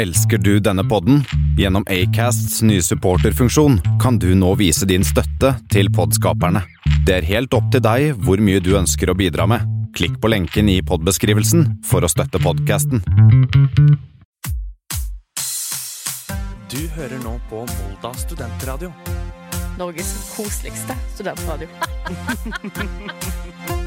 Elsker du denne podden? Gjennom Acasts nye supporterfunksjon kan du nå vise din støtte til podskaperne. Det er helt opp til deg hvor mye du ønsker å bidra med. Klikk på lenken i podbeskrivelsen for å støtte podkasten. Du hører nå på Molda studentradio. Norges koseligste studentradio.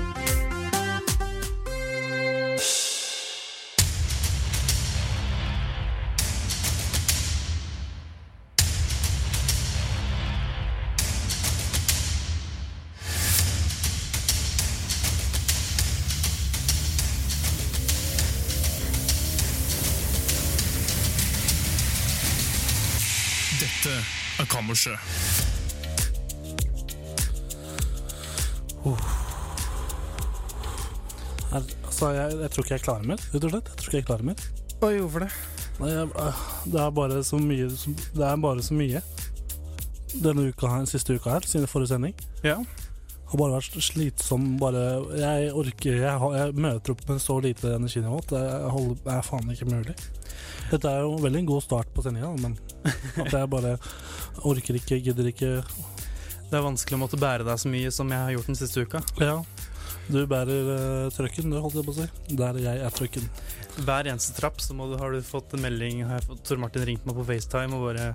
er Uh. Her, altså, jeg, jeg tror ikke jeg klarer mer, rett og slett. Jeg tror ikke jeg klarer mer. Oi, hvorfor det? Nei, jeg, øh, det er bare så mye Det er bare så mye. Denne uka her, siste uka her, siden forrige sending, Ja. Har bare vært slitsom. Bare Jeg orker Jeg, har- jeg møter opp med så lite energinivå at det er faen ikke mulig. Dette er jo veldig en god start på sendinga, men at jeg bare orker ikke, gidder ikke Det er vanskelig å måtte bære deg så mye som jeg har gjort den siste uka. Ja. Du bærer uh, trøkken, du, holdt jeg på å si. Der jeg er trøkken. Hver eneste trapp så må du, har du fått en melding Har Tor Martin ringt meg på FaceTime og bare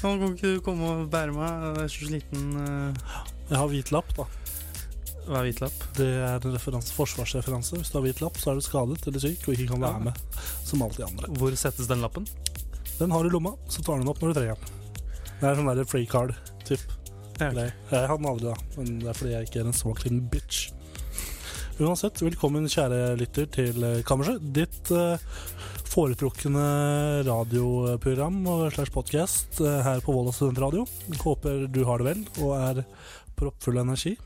«Å, Kan ikke du komme og bære meg? Jeg er så sliten. eh». Jeg har hvit lapp, da. Hva er hvit lapp? Det er en referanse, forsvarsreferanse. Hvis du har hvit lapp, så er du skadet eller syk og ikke kan være med som alle de andre. Hvor settes den lappen? Den har du i lomma, så tar du den opp når du trenger den. Det er sånn der free card-typ. Ja, okay. Jeg hadde den aldri, da, men det er fordi jeg ikke er en svak liten bitch. Uansett, velkommen kjære lytter til eh, Kammerset. Ditt eh, foretrukne radioprogram og slash podkast her på Volda studentradio. Håper du har det vel og er proppfull av energi,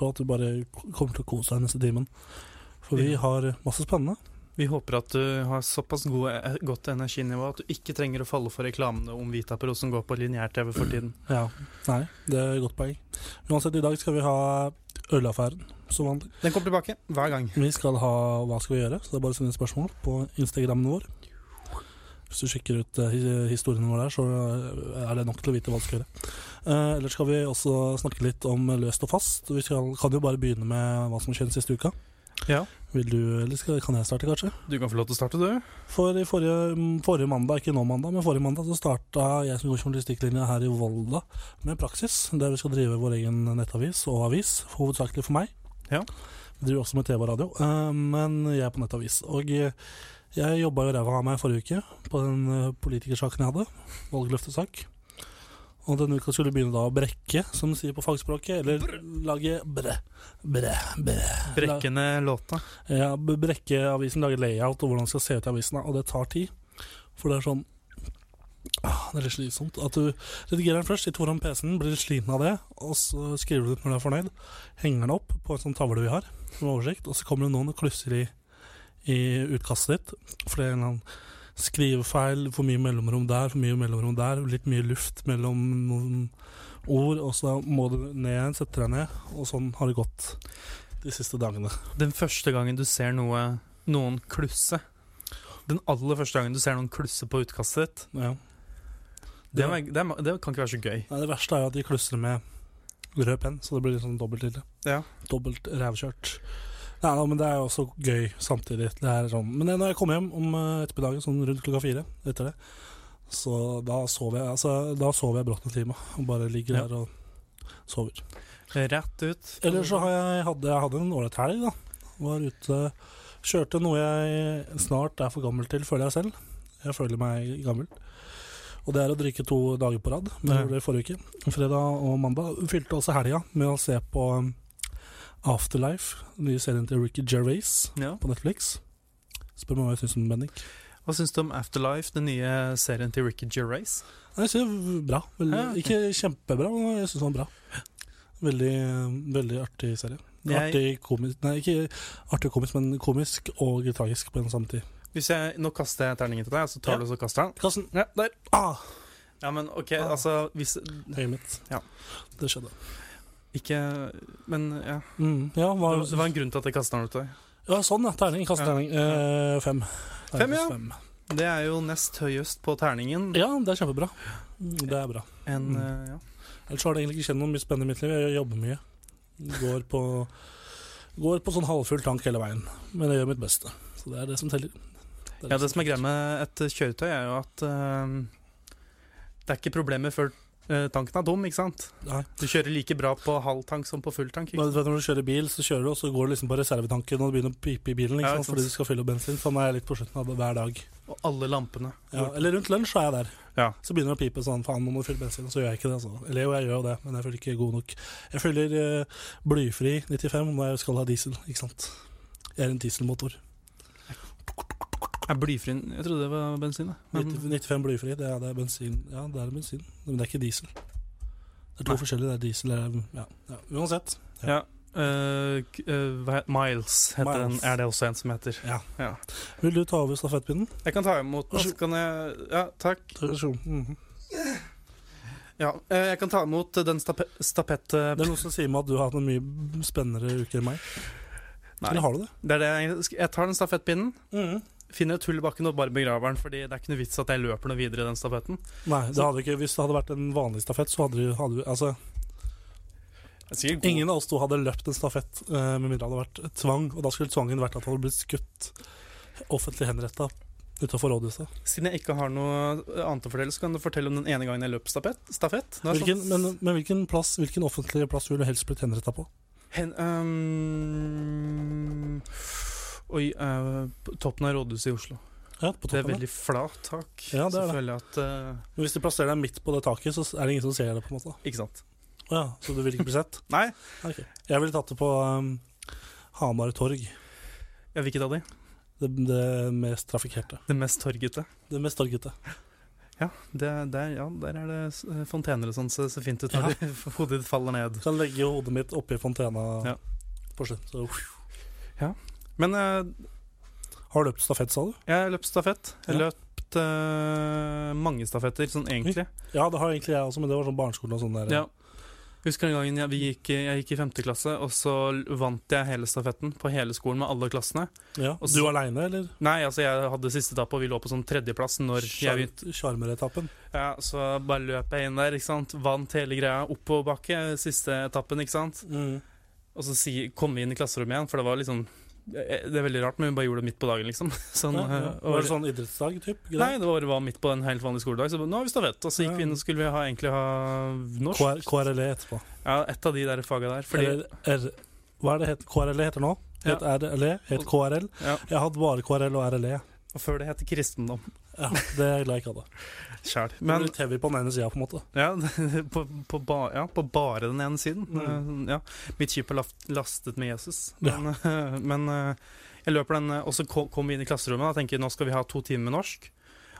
og at du bare kommer til å kose deg neste timen. For vi har masse spennende. Vi håper at du har såpass gode, eh, godt energinivå at du ikke trenger å falle for reklamene om Vitapro som går på lineær-TV for tiden. Ja, Nei, det er et godt poeng. Uansett, i dag skal vi ha ølaffæren, som vanlig. Den kommer tilbake hver gang. Vi skal ha Hva skal vi gjøre? Så det er bare å sende spørsmål på Instagrammen vår. Hvis du sjekker ut eh, hi- historien vår der, så eh, er det nok til å vite hva du skal gjøre. Uh, ellers skal vi også snakke litt om løst og fast. Vi skal, kan jo bare begynne med hva som skjedde siste uka. Ja. Vil du, eller skal, kan jeg starte, kanskje? Du kan få lov til å starte, du. For i forrige, forrige mandag, ikke nå mandag, men forrige mandag så starta jeg som går journalistikklinja her i Volda med praksis, der vi skal drive vår egen nettavis og avis, hovedsakelig for meg. Ja. Vi driver også med TV og radio, eh, men jeg er på nettavis. Og eh, jeg jobba jo ræva av meg forrige uke på den eh, politikersaken jeg hadde, valgløftesak. Og denne uka skulle begynne da å brekke, som de sier på fagspråket, eller lage bre, bre, bre. Brekkende låta. Ja, brekke avisen, lage layout og hvordan det skal se ut i avisen, og det tar tid. For det er sånn ah, Det er litt slitsomt. At du redigerer den først, sitter foran PC-en, blir litt sliten av det, og så skriver du ut når du er fornøyd. Henger den opp på en sånn tavle vi har, som oversikt, og så kommer det noen og klusser i, i utkastet ditt. For det er en eller annen skrivefeil, for mye mellomrom der, for mye mellomrom der, litt mye luft mellom noen ord, og så må du ned igjen, sette deg ned, og sånn har det gått de siste dagene. Den første gangen du ser noe, noen klusse Den aller første gangen du ser noen klusse på utkastet ditt, Ja. det, det, er- det kan ikke være så gøy. Nei, det verste er jo at de klustrer med rød penn, så det blir litt sånn dobbelt ille. Ja. Dobbelt rævkjørt. Nei, men det er jo også gøy samtidig. Det er sånn. Men når jeg kommer hjem om eh, ettermiddagen, sånn rundt klokka fire etter det, så da sover jeg altså, Da sover jeg brått en time og bare ligger Ja. der og sover. Rett ut. Eller så har jeg hadde, jeg hadde en ålreit helg, da. Var ute Kjørte noe jeg snart er for gammel til, føler jeg selv. Jeg føler meg gammel. Og det er å drikke to dager på rad. Men det gjorde det forrige uke. Fredag og mandag. Fylte også helga med å se på Afterlife, den nye serien til Ricky Gervais Ja. på Netflix. Spør meg hva jeg syns om Bendik. Hva syns du om Afterlife, den nye serien til Ricky Gervais? Jeg synes det var bra. Veldig, Ja, okay. Ikke kjempebra, men jeg syns den var bra. Veldig, veldig artig serie. Jeg- Artig komisk Nei, ikke artig komisk, men komisk og tragisk på en samme tid. Hvis jeg, Nå kaster jeg terningen til deg, så tar Ja. du så kaster den. Kassen. Ja, der. Ah, Ja, men OK, Ah. altså hvis høyet mitt. Ja. Det skjedde. Ikke Men ja. Mm, ja, hva, Det var en grunn til at jeg kasta den ut. ja, sånn, ja. Terning. Kasteterning. Ja. Eh, fem. Fem, ja. Fem. Det er jo nest høyest på terningen. Ja, det er kjempebra. Det er bra. En, Mm. uh, ja. Ellers har det egentlig ikke skjedd noe mye spennende i mitt liv. Jeg jobber mye. Går på, går på sånn halvfull tank hele veien. Men jeg gjør mitt beste. Så det er det som teller. er ja, det som er greia med et kjøretøy, er jo at uh, det er ikke problemer før tanken er tom, ikke sant? Nei. Du kjører like bra på halv tank som på full tank. Men når du kjører bil, så kjører du, og så går du liksom på reservetanken og det begynner å pipe i bilen. Ikke Ja, ikke sant. Fordi du skal fylle opp bensin. Sånn er jeg litt på slutten av hver dag. Og alle lampene. Ja, eller rundt lunsj så er jeg der. Ja. Så begynner det å pipe sånn Faen, nå må du fylle bensin. Og så gjør jeg ikke det. Altså. Eller jo, jeg gjør jo det, men jeg føler ikke god nok. Jeg fyller uh, blyfri 95 når jeg skal ha diesel, ikke sant. Jeg er en dieselmotor. Er blyfri Jeg trodde det var bensin. da. Men, 90 95 blyfri, det er, det er bensin. Ja, det er bensin, men det er ikke diesel. Det er to Nei. forskjellige. Det er diesel eller ja. ja. Uansett. ja. ja. Uh, uh, Miles heter Miles. den. Er det også en som heter. Ja. Ja. Vil du ta over stafettpinnen? Jeg kan ta imot så kan jeg, Ja, takk. Mhm. Ja, eh, jeg kan ta imot den stape, stapett... Det er noen som sier meg at du har hatt en mye spennende uke enn meg. Nei, Eller har du det? det er det jeg, jeg tar den stafettpinnen, finner et hull i bakken og bare begraver den, fordi det er ikke noe vits at jeg løper noe videre i den stafetten. Nei, det hadde ikke, hvis det hadde vært en vanlig stafett, så hadde du, hadde du altså. Ingen av oss to hadde løpt en stafett uh, med mindre det hadde vært tvang, og da skulle tvangen vært at han hadde blitt skutt offentlig henretta utafor rådhuset. Siden jeg ikke har noe annet å fortelle, så kan du fortelle om den ene gangen jeg løp stafett. stafett. Hvilken, sånn- men, men hvilken plass, hvilken offentlig plass ville du helst blitt henretta på? Hen, øhm, oi, øh, på toppen av rådhuset i Oslo. Ja, på Det er veldig flat tak. Ja, det er det. at uh, hvis du plasserer deg midt på det taket, så er det ingen som ser det. på en måte Ikke sant? Ja, Så du vil ikke bli sett? Nei, okay. Jeg ville tatt det på um, Hamar torg. Ja, Hvilket av de. Det, det mest trafikkerte. Det mest torgete. Det mest torgete. Ja, det, der, ja, der er det fontener og sånn, så det ser fint ut når Ja. hodet ditt faller ned. Kan legge hodet mitt oppi fontena Ja. på slutt. Så, Men uh, har du løpt stafett, sa du? jeg har løpt stafett. Jeg Ja. har løpt uh, mange stafetter, sånn egentlig. Ja, det har egentlig jeg også, men det var sånn barneskole og sånn der. Ja. Husker den gangen jeg, vi gikk, jeg gikk i femte klasse, og så vant jeg hele stafetten på hele skolen med alle klassene. Ja. Så- Du aleine, eller? Nei, altså jeg hadde siste etappe, og vi lå på sånn tredjeplass når. Sjarmeretappen. Ja, så bare løp jeg inn der, ikke sant. Vant hele greia oppoverbakke, siste etappen, ikke sant. Mm. Og så si, kom vi inn i klasserommet igjen, for det var liksom Det er veldig rart, men vi bare gjorde det midt på dagen, liksom. Sånn, Ja, ja. øh, Var det sånn idrettsdag? Typ? Nei, det var, var midt på en helt vanlig skoledag, så nå har vi stafett. Og så gikk vi inn og skulle vi ha, egentlig ha norsk. KR, KRLE etterpå. Ja, et av de der faga der. Fordi er, er, hva er det het, KRLE heter nå? Het RLE, het KRL. Ja. Jeg hadde bare KRL og RLE. Og før det het kristendom. Ja, det er jeg glad jeg ikke hadde. Sjæl. Men Men litt på den ene sida, på en måte. ja på, på, ba, ja, på bare den ene siden. Mm. Eh, Ja. Mitt skip er lastet med Jesus. Ja. Men, eh, men eh, jeg løper den, og så kommer vi inn i klasserommet og tenker nå skal vi ha to timer med norsk.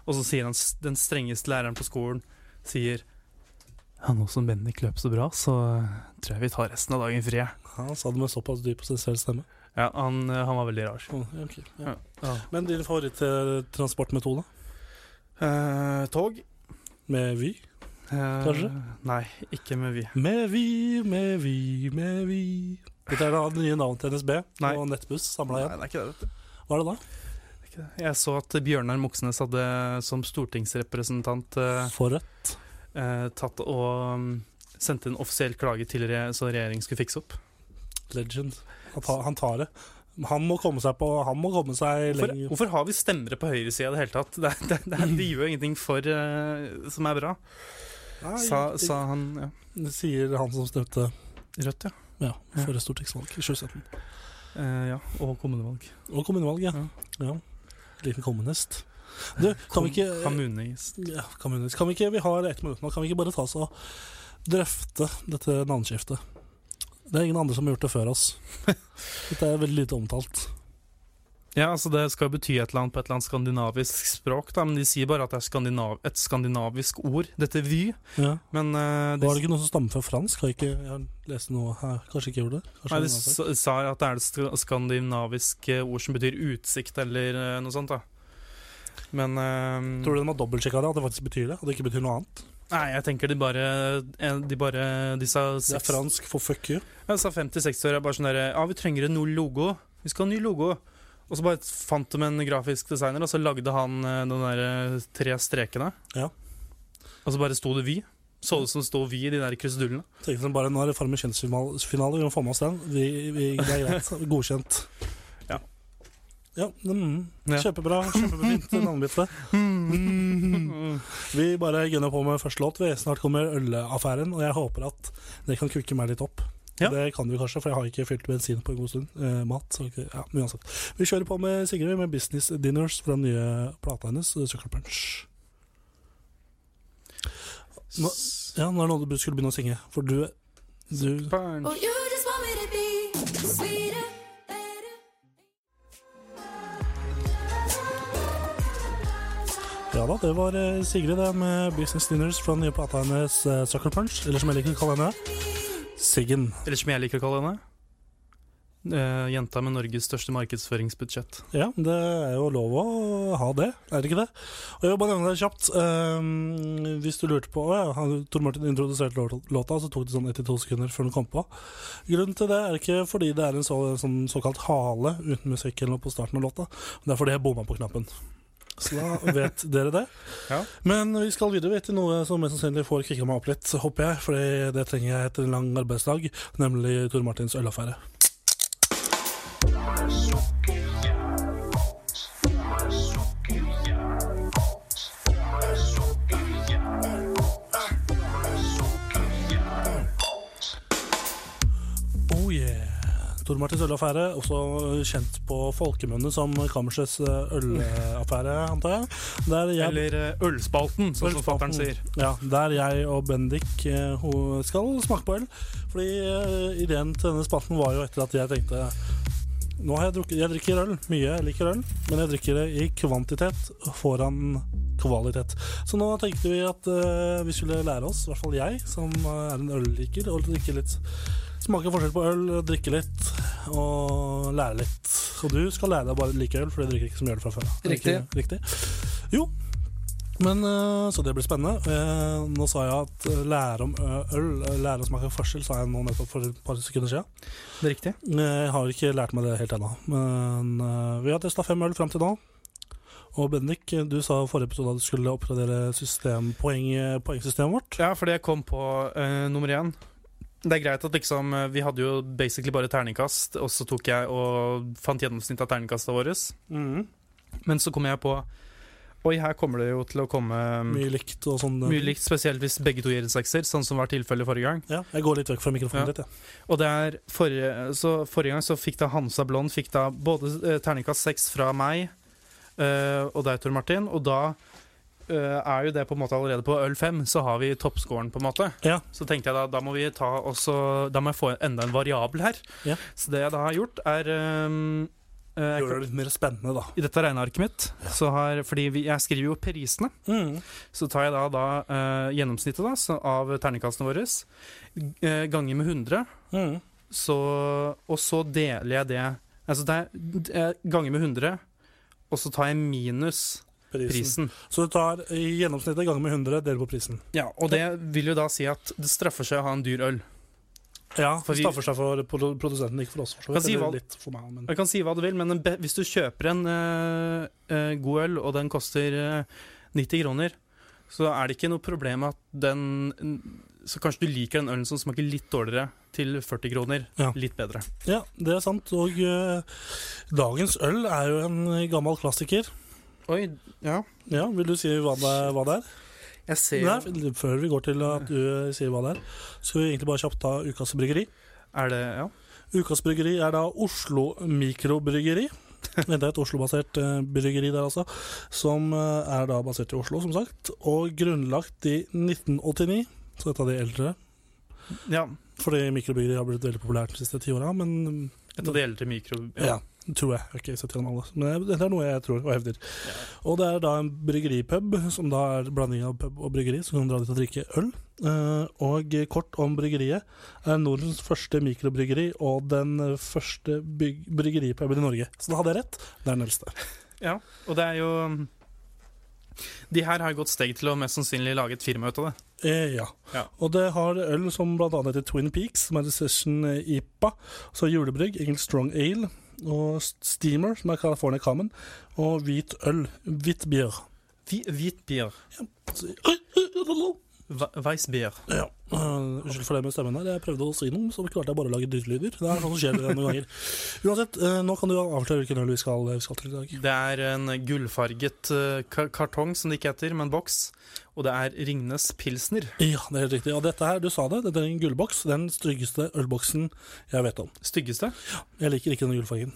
Og så sier den, den strengeste læreren på skolen sier ja, nå som Bendik løp så bra, så tror jeg vi tar resten av dagen fri. jeg». Han sa det med såpass dyp og sensuell stemme. Ja, han, han var veldig rar. Okay, ja, ja. Men din favoritt-transportmetode? Eh, tog? Med Vy? Eh, Kanskje? Nei, ikke med vi. Med Vy, med Vy, med Vy Dette er da det nye navnet til NSB Nei. og Nettbuss samla Nei, det er ikke det. Hva er det da? Det det. Jeg så at Bjørnar Moxnes hadde som stortingsrepresentant eh, For Rødt? tatt og um, sendte en offisiell klage til re så regjeringen skulle fikse opp. Legend. Han tar, han tar det. Han må komme seg på Han må komme seg Hvorfor, lenger hvorfor har vi stemmere på høyresida i det hele tatt? Det, det, det, de gjør jo ingenting for uh, som er bra, Nei, sa, det- sa han. Ja. Det sier han som stemte Rødt, ja. ja, Ja. stortingsvalg i 2017. Uh, ja. Og kommunevalg. Og kommunevalg, ja. ja. Liten kommunist. Du, kan vi ikke Kommunist. ja, kommunist. Kan vi ikke Vi har ett minutt nå. Kan vi ikke bare ta oss og drøfte dette navneskiftet? Det er ingen andre som har gjort det før oss. Dette er veldig lite omtalt. Ja, altså Det skal bety et eller annet på et eller annet skandinavisk språk, da, men de sier bare at det er skandinav et skandinavisk ord, dette Vy. Ja. Men uh, de, Var det ikke noe som stammer fra fransk? Har ikke, jeg har lest noe her. Kanskje ikke gjorde det? Kanskje Nei, de sa at det er det sk- skandinaviske ord som betyr utsikt, eller uh, noe sånt. da Men uh, Tror du de har dobbeltsjekka det? At det faktisk betyr det? At det ikke betyr noe annet? Nei, jeg tenker de bare De, bare, de sa, Det er fransk for fuck you. Jeg sa 50-60 år er bare sånn derre Ja, vi trenger en ny logo. Vi skal ha en ny logo. Og så bare fant de en grafisk designer, og så lagde han eh, de der eh, tre strekene. Ja. Og så bare sto det 'vi'. Så ut som det sto 'vi' i de der krusedullene. Tenkte sånn, bare Nå er det Farmen kjendisfinale, vi må få med oss den. Vi, vi, det er greit. Godkjent. Ja. Mm, Ja. Kjempebra. Kjempefint navnebytte. Vi bare gunner på med første låt. Vi Snart kommer ølaffæren, og jeg håper at det kan kukke meg litt opp. Ja. Det kan du kanskje, for jeg har ikke fylt bensin på en god stund. Eh, mat. Så, ja, men uansett. Vi kjører på med Sigrid med 'Business Dinners' fra den nye plata hennes, Sucker Punch. Nå, ja, nå er det noe du skulle begynne å synge, for du, du Oh, you just want me to be sweeter, Ja da, det var eh, Sigrid det med 'Business Dinners' fra den nye plata hennes, eh, Sucker Punch. Eller som jeg liker å kalle henne, Siggen. Eller som jeg liker å kalle henne. Uh, jenta med Norges største markedsføringsbudsjett. Ja, det er jo lov å ha det, er det ikke det? Og jeg vil bare nevne det kjapt. ehm, hvis du lurte på ja, Tor Martin introduserte låta, så tok det sånn 1-2 sekunder før den kom på. Grunnen til det er ikke fordi det er en så, sånn såkalt hale uten musikk eller noe på starten av låta, det er fordi jeg bomma på knappen. Så da vet dere det. Ja. Men vi skal videre til noe som mest sannsynlig får kicka meg opp litt, håper jeg. For det trenger jeg etter en lang arbeidsdag, nemlig Tor Martins ølaffære. Oh Tor Martins ølaffære, også kjent på folkemunne som Kammersets eh, ølaffære, antar jeg. Jeg Eller eh, Ølspalten, som forfatteren sier. ja, der jeg og Bendik eh, skal smake på øl. Fordi ideen til denne spalten var jo etter at jeg tenkte Nå har jeg drukket Jeg drikker øl. Mye. Jeg liker øl. Men jeg drikker det i kvantitet foran kvalitet. Så nå tenkte vi at uh, vi skulle lære oss, i hvert fall jeg, som er en ølliker, å drikke litt Smake forskjell på øl, drikke litt og lære litt. Og du skal lære deg å bare like øl, for du drikker ikke så mye øl fra før. Riktig. Riktig. Jo, men eh, Så det blir spennende. Eh, nå sa jeg at eh, lære om øl, lære å smake forskjell, sa jeg nå nettopp for et par sekunder siden. Det er riktig. Jeg har ikke lært meg det helt ennå. Men vi har testa fem øl fram til nå. Og Bendik, du sa i forrige episode at du skulle oppgradere poengsystemet vårt. Ja, fordi jeg kom på uh, nummer én. Det er greit at liksom eh, Vi hadde jo basically bare terningkast, og så tok jeg og fant gjennomsnitt av terningkastene våre. Men så kom jeg på Oi, her kommer det jo til å komme Mye likt og sånn. mye likt, spesielt hvis begge to gir en sekser, sånn som var tilfellet forrige gang. Ja, jeg går litt vekk fra mikrofonen Ja. litt, ja. Og det er forrige, så forrige gang så fikk da Hansa Blond fikk da både eh, terningkast seks fra meg eh, og deg, Tor Martin, og da eh, er jo det på en måte allerede på øl fem, så har vi toppscoren, på en måte. Ja. Så tenkte jeg da, da må vi ta også Da må jeg få enda en variabel her. Ja. Så det jeg da har gjort, er um, eh, Gjør det litt mer spennende, da. I dette regnearket mitt, så har Fordi vi, jeg skriver jo prisene. Mm. Så tar jeg da, da uh, gjennomsnittet da, så av terningkastene våre, uh, ganger med 100, Mm. så, og så deler jeg det Altså det er eh, ganger med 100, og så tar jeg minus Prisen. prisen. Så du tar i gjennomsnittet ganger med 100, deler på prisen. Ja, Og det vil jo da si at det straffer seg å ha en dyr øl. Ja, For det straffer seg for produsenten, ikke for oss. For så Kan si hva- litt for meg, men Jeg kan si hva du vil, men hvis du kjøper en eh, eh, god øl, og den koster eh, 90 kroner, så er det ikke noe problem at den Så kanskje du liker den ølen som smaker litt dårligere, til 40 kroner. Ja. Litt bedre. Ja, det er sant. Og dagens øl er jo en gammel klassiker. Oi, ja. Ja, Vil du si hva det, hva det er? Jeg ser Nei, før vi går til at du eh, sier hva det er, skal vi egentlig bare kjapt ta Ukas bryggeri. Er det Ja. Ukas bryggeri er da Oslo Mikrobryggeri. Det er et Oslo-basert eh, bryggeri der, altså. Som eh, er da basert i Oslo, som sagt. Og grunnlagt i 1989, så et av de eldre. ja. Fordi mikrobryggeri har blitt veldig populært de siste ti åra, men Et av de eldre mikro... Ja, tror jeg. Jeg har ikke sett gjennom alle. Men dette er noe jeg tror og hevder. Og det er da en bryggeripub, som da er blanding av pub og bryggeri, så kan du dra dit og drikke øl. Eh, og kort om bryggeriet. Er Nordens første mikrobryggeri og den første bryggeripuben i Norge. Så da hadde jeg rett. Det er den eldste. Ja, og det er jo De her har gått steg til å mest sannsynlig lage et firma ut av det. Eh, ja. Ja. Og det har øl som annet heter Twin Peaks, som er Recession IPA. Så julebrygg, engelsk Strong Ale. Og Steamer, som er California Common, og hvit øl. Hvitt bier. Hvi- Hvit bier. Ja. Weissbier. Ja. øh, Unnskyld for det med stemmen her. Jeg prøvde å si noe, så klarte jeg bare å lage dyrelyder. Det er sånn som skjer noen ganger. Uansett, øh, nå kan du avsløre hvilken øl vi skal, vi skal til i dag. Det er en gullfarget eh, kartong, som det ikke heter, men boks. Og det er Ringnes Pilsner. Ja, det er helt riktig. Og dette her, du sa det, dette er en gullboks. Den styggeste ølboksen jeg vet om. Styggeste? Jeg liker ikke den gullfargen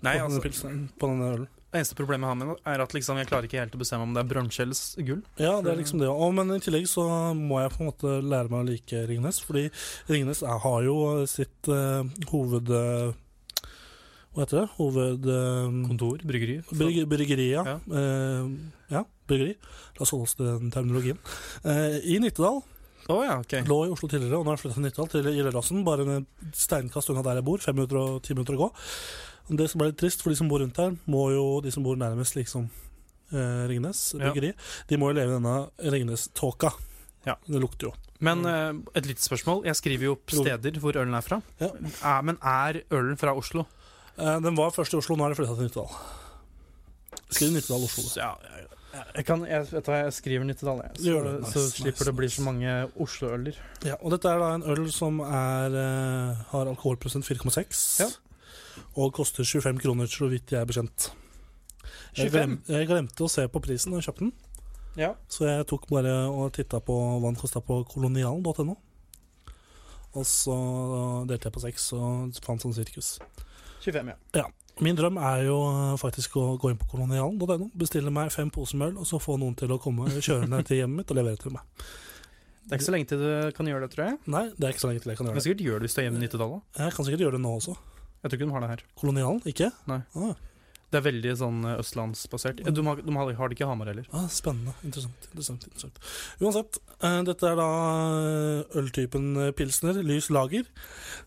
Nei, på, altså denne pilsen, på denne ølen. Eneste problemet jeg har med det, er at liksom, jeg klarer ikke helt å bestemme om det er bronse eller gull. Ja, det er liksom det. Og, men i tillegg så må jeg på en måte lære meg å like Ringnes, fordi Ringnes er, har jo sitt uh, hoved... Uh, hva heter det? Hoved... Uh, Kontor, bryggeri. Bryg, bryggeri, ja. Ja. Eh, ja, bryggeri. La oss holde oss til den terminologien. Eh, I Nittedal. Å ja, okay. Lå i Oslo tidligere, og nå har jeg flytta til Nittedal, til Gjelleråsen. Bare en steinkast unna der jeg bor. Fem minutter og ti minutter å gå. Det som er litt trist for de som bor rundt her, må jo de som bor nærmest liksom eh, Ringnes Ja. de må jo leve i denne Ringnes-tåka. Ja. Det lukter jo. Men eh, et lite spørsmål. Jeg skriver jo opp steder hvor ølen er fra. Ja. Er, men er ølen fra Oslo? Eh, den var først i Oslo, nå er den flytta til Nittedal. Skriv Nittedal Oslo. da. Ja, ja, jeg, jeg kan, jeg, vet du jeg skriver jeg. Så, Gjør det. så Nice, slipper det å bli så mange Oslo-øler. Ja, og dette er da en øl som er, eh, har alkoholprosent 4,6. Ja. Og koster 25 kroner, så vidt jeg er bekjent. Jeg, glem, jeg glemte å se på prisen da jeg kjøpte den, Ja. så jeg tok bare og titta på hva den kosta på kolonialen.no. Og så delte jeg på seks og fant sånn sirkus. 25, ja. ja. Min drøm er jo eh, faktisk å gå inn på kolonialen.no, bestille meg fem poser og så få noen til å komme kjørende til hjemmet mitt og levere til meg. Det er ikke så lenge til du kan gjøre det, tror jeg. Nei, det er ikke så lenge til jeg kan Du gjøre kan det. sikkert gjøre det hvis du er hjemme i Nittedal òg. Jeg kan sikkert gjøre det nå også. Jeg tror ikke de har det her. Kolonialen, ikke? Nei. Ah, Det er veldig sånn eh, østlandsbasert. De har, de har, det ikke i Hamar heller. Ah, spennende. Interessant. interessant, interessant. Uansett, uh, dette er da eh, øltypen pilsner, lys lager,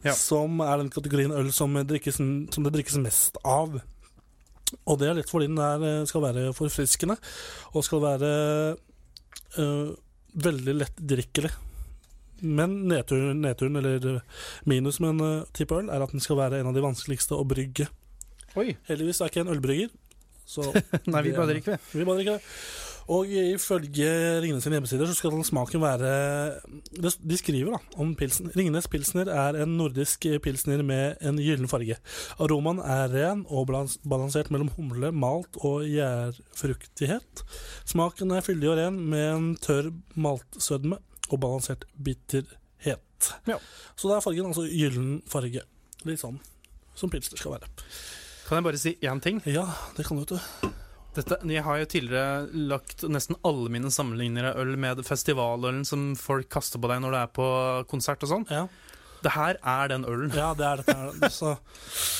Ja. som er den kategorien øl som, drikkes, som det drikkes mest av. Og det er litt fordi den er, skal være forfriskende, og skal være uh, veldig lettdrikkelig. Men nedturen, nedturen, eller minus med en type øl, er at den skal være en av de vanskeligste å brygge. Oi! Heldigvis er det ikke en ølbrygger, så Nei, vi bare er- drikker, vi. vi bare drikker det. Og ifølge Ringnes sine hjemmesider så skal den smaken være De skriver da om pilsen. Ringnes pilsner er en nordisk pilsner med en gyllen farge. Aromaen er ren og balansert mellom humle, malt og gjærfruktighet. Smaken er fyldig og ren med en tørr maltsødme og balansert bitterhet. Ja. Så det er fargen, altså gyllen farge. Litt sånn som pilsner skal være. Kan jeg bare si én ting? Ja, det kan du, vet. Dette, jeg har jo tidligere lagt nesten alle mine sammenligninger av øl med festivalølen som folk kaster på deg når du er på konsert og sånn. Ja. Det her er den ølen. Ja, det er dette her. Så,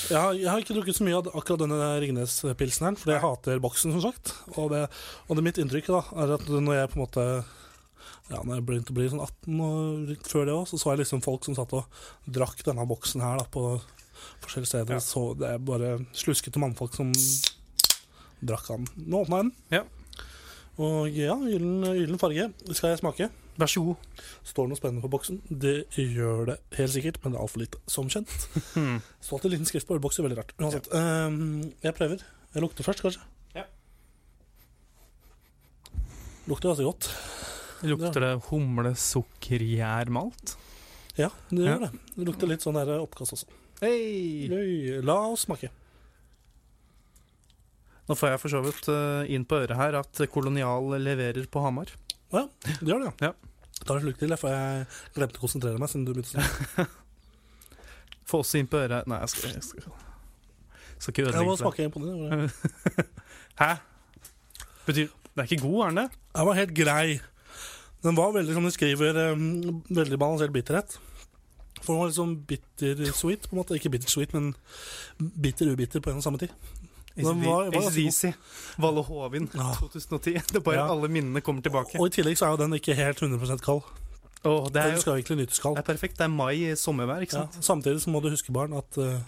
jeg, har, jeg har ikke drukket så mye av akkurat denne Ringnes-pilsen her, fordi jeg hater boksen, som sagt. Og det, og det mitt inntrykk da, er at når jeg på en måte ja, når jeg begynte å bli sånn 18 og før det òg, så så jeg liksom folk som satt og drakk denne boksen her da, på forskjellige steder. Ja. Så det er bare sluskete mannfolk som drakk han. Nå åpna jeg den. Ja. Og ja, gyllen, farge. Skal jeg smake? Vær så god. Står det noe spennende på boksen? Det gjør det helt sikkert, men det er altfor lite, som kjent. Hmm. Står alltid liten skrift på ølbokser, veldig rart. Uansett. Um, jeg prøver. Jeg lukter først, kanskje. Ja. Lukter ganske godt. Lukter det humle, sukker, gjær, malt? Ja, det Ja. gjør det. Det lukter litt sånn oppkast også. Hei! Oi, La oss smake. Nå får jeg for så vidt eh, inn på øret her at Kolonial leverer på Hamar. Ja, det gjør det, ja. Ja. Tar en slurk til, for jeg glemte å konsentrere meg siden du begynte snakke. Få også inn på øret Nei, jeg skal, jeg skal, skal ikke Jeg må ødelegge for deg. smake på den. Hæ? Betyr Det er ikke god, er den det? Den var helt grei. Den var veldig, som de skriver, veldig balansert bitterhet. For den var sånn bitter-sweet, på en måte. Ikke bitter-sweet, men bitter-ubitter på en og samme tid. ACDC. Valle Hovin Ja. 2010. Det er bare Ja. alle minnene kommer tilbake. Og i tillegg så er jo den ikke helt 100 kald. Oh, det, er Den skal jo egentlig nytes kald. det er perfekt. Det er mai sommervær, ikke Ja. Samtidig så må du huske, barn, at uh,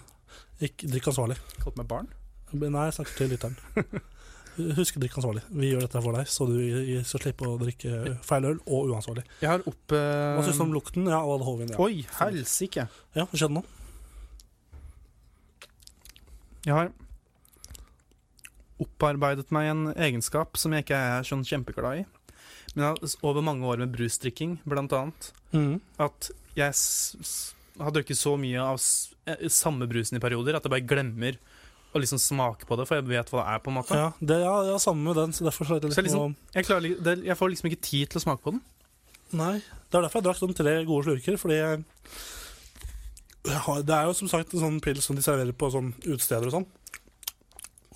ikke drikk ansvarlig. Kalt meg barn. Nei, jeg snakker til lytteren. Husk å drikke ansvarlig. Vi gjør dette for deg, så du skal slippe å drikke feil øl og uansvarlig. Jeg har opp eh, Hva syns du om lukten? Ja, og Hovin, ja. Oi, helsike. Ja, hva skjedde nå? Jeg har opparbeidet meg en egenskap som jeg ikke er sånn kjempeglad i. Men over mange år med brusdrikking, blant annet, mm. at jeg har drukket så mye av eh, samme brusen i perioder at jeg bare glemmer å liksom smake på det, for jeg vet hva det er, på en måte. Ja, det, ja, ja, samme med den, så derfor så er det Så jeg, liksom- Jeg, klarer, li- det, jeg får liksom ikke tid til å smake på den. Nei, det er derfor jeg drakk sånn tre gode slurker, fordi jeg, jeg har, Det er jo som sagt en sånn pils som de serverer på sånn utesteder og sånn.